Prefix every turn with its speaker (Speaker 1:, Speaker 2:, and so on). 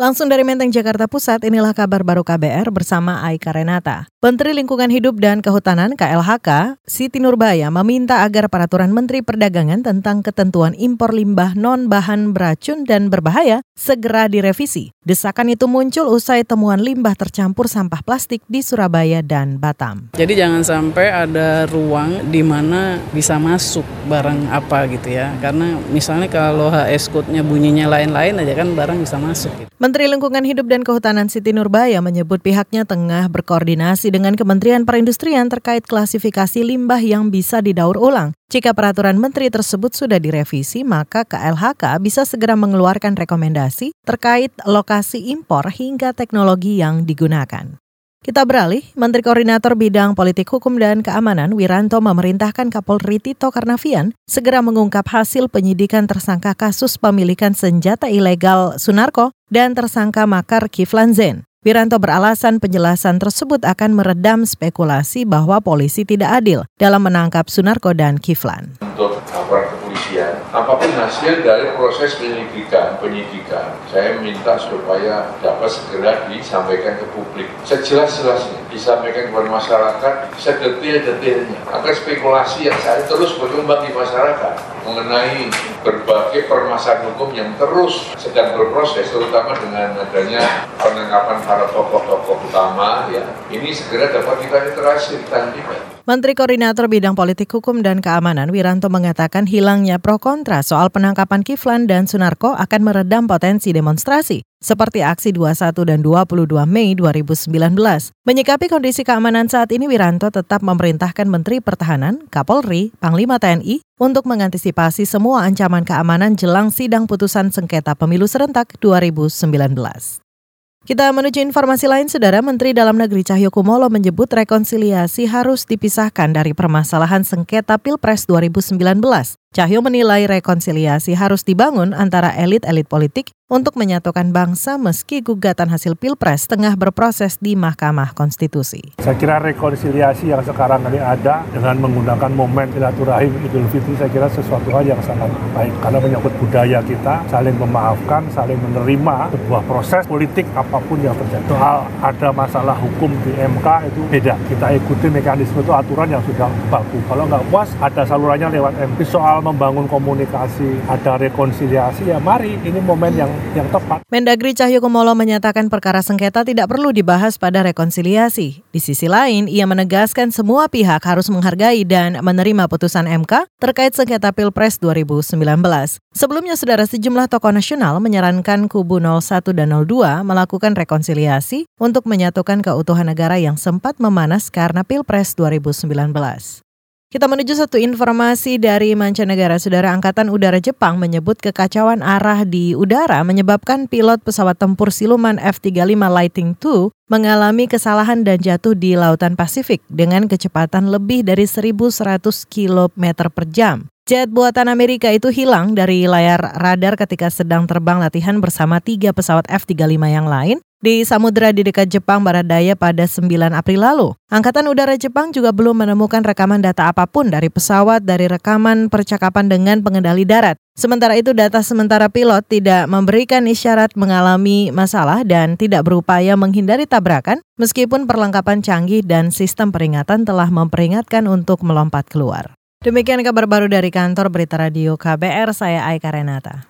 Speaker 1: Langsung dari Menteng, Jakarta Pusat, inilah kabar baru KBR bersama Aika Renata. Menteri Lingkungan Hidup dan Kehutanan KLHK, Siti Nurbaya meminta agar peraturan Menteri Perdagangan tentang ketentuan impor limbah non-bahan beracun dan berbahaya segera direvisi. Desakan itu muncul usai temuan limbah tercampur sampah plastik di Surabaya dan Batam.
Speaker 2: Jadi jangan sampai ada ruang di mana bisa masuk barang apa gitu ya. Karena misalnya kalau HS code-nya bunyinya lain-lain aja kan barang bisa masuk. Gitu.
Speaker 1: Menteri Lingkungan Hidup dan Kehutanan Siti Nurbaya menyebut pihaknya tengah berkoordinasi dengan Kementerian Perindustrian terkait klasifikasi limbah yang bisa didaur ulang. Jika peraturan menteri tersebut sudah direvisi, maka KLHK bisa segera mengeluarkan rekomendasi terkait lokasi impor hingga teknologi yang digunakan. Kita beralih, Menteri Koordinator Bidang Politik Hukum dan Keamanan Wiranto memerintahkan Kapolri Tito Karnavian segera mengungkap hasil penyidikan tersangka kasus pemilikan senjata ilegal Sunarko dan tersangka makar Kiflan Zen. Wiranto beralasan penjelasan tersebut akan meredam spekulasi bahwa polisi tidak adil dalam menangkap Sunarko dan Kiflan.
Speaker 3: Untuk apa pun hasil dari proses penyelidikan, penyidikan, saya minta supaya dapat segera disampaikan ke publik. Sejelas-jelasnya disampaikan kepada masyarakat, sedetil-detilnya. Agar spekulasi yang saya terus berkembang di masyarakat mengenai berbagai permasalahan hukum yang terus sedang berproses, terutama dengan adanya penangkapan para tokoh-tokoh utama, ya ini segera dapat kita iterasi, kita
Speaker 1: Menteri Koordinator Bidang Politik Hukum dan Keamanan Wiranto mengatakan hilangnya pro kontra soal penangkapan Kiflan dan Sunarko akan meredam potensi demonstrasi seperti aksi 21 dan 22 Mei 2019. Menyikapi kondisi keamanan saat ini Wiranto tetap memerintahkan Menteri Pertahanan, Kapolri, Panglima TNI untuk mengantisipasi semua ancaman keamanan jelang sidang putusan sengketa pemilu serentak 2019. Kita menuju informasi lain, Saudara Menteri Dalam Negeri Cahyokumolo menyebut rekonsiliasi harus dipisahkan dari permasalahan sengketa Pilpres 2019. Cahyo menilai rekonsiliasi harus dibangun antara elit-elit politik untuk menyatukan bangsa meski gugatan hasil Pilpres tengah berproses di Mahkamah Konstitusi.
Speaker 4: Saya kira rekonsiliasi yang sekarang ini ada dengan menggunakan momen silaturahim Idul Fitri saya kira sesuatu hal yang sangat baik karena menyangkut budaya kita saling memaafkan, saling menerima sebuah proses politik apa pun yang terjadi. Soal ada masalah hukum di MK itu beda. Kita ikuti mekanisme itu aturan yang sudah baku. Kalau nggak puas ada salurannya lewat MP. Soal membangun komunikasi, ada rekonsiliasi, ya mari ini momen yang yang tepat.
Speaker 1: Mendagri Cahyokumolo menyatakan perkara sengketa tidak perlu dibahas pada rekonsiliasi. Di sisi lain, ia menegaskan semua pihak harus menghargai dan menerima putusan MK terkait sengketa Pilpres 2019. Sebelumnya, saudara sejumlah tokoh nasional menyarankan kubu 01 dan 02 melakukan rekonsiliasi untuk menyatukan keutuhan negara yang sempat memanas karena Pilpres 2019. Kita menuju satu informasi dari mancanegara. Saudara Angkatan Udara Jepang menyebut kekacauan arah di udara menyebabkan pilot pesawat tempur siluman F-35 Lightning II mengalami kesalahan dan jatuh di Lautan Pasifik dengan kecepatan lebih dari 1.100 km per jam. Jet buatan Amerika itu hilang dari layar radar ketika sedang terbang latihan bersama tiga pesawat F-35 yang lain di samudera di dekat Jepang Barat Daya pada 9 April lalu. Angkatan Udara Jepang juga belum menemukan rekaman data apa pun dari pesawat dari rekaman percakapan dengan pengendali darat. Sementara itu data sementara pilot tidak memberikan isyarat mengalami masalah dan tidak berupaya menghindari tabrakan meskipun perlengkapan canggih dan sistem peringatan telah memperingatkan untuk melompat keluar. Demikian kabar baru dari kantor Berita Radio KBR, saya Aika Renata.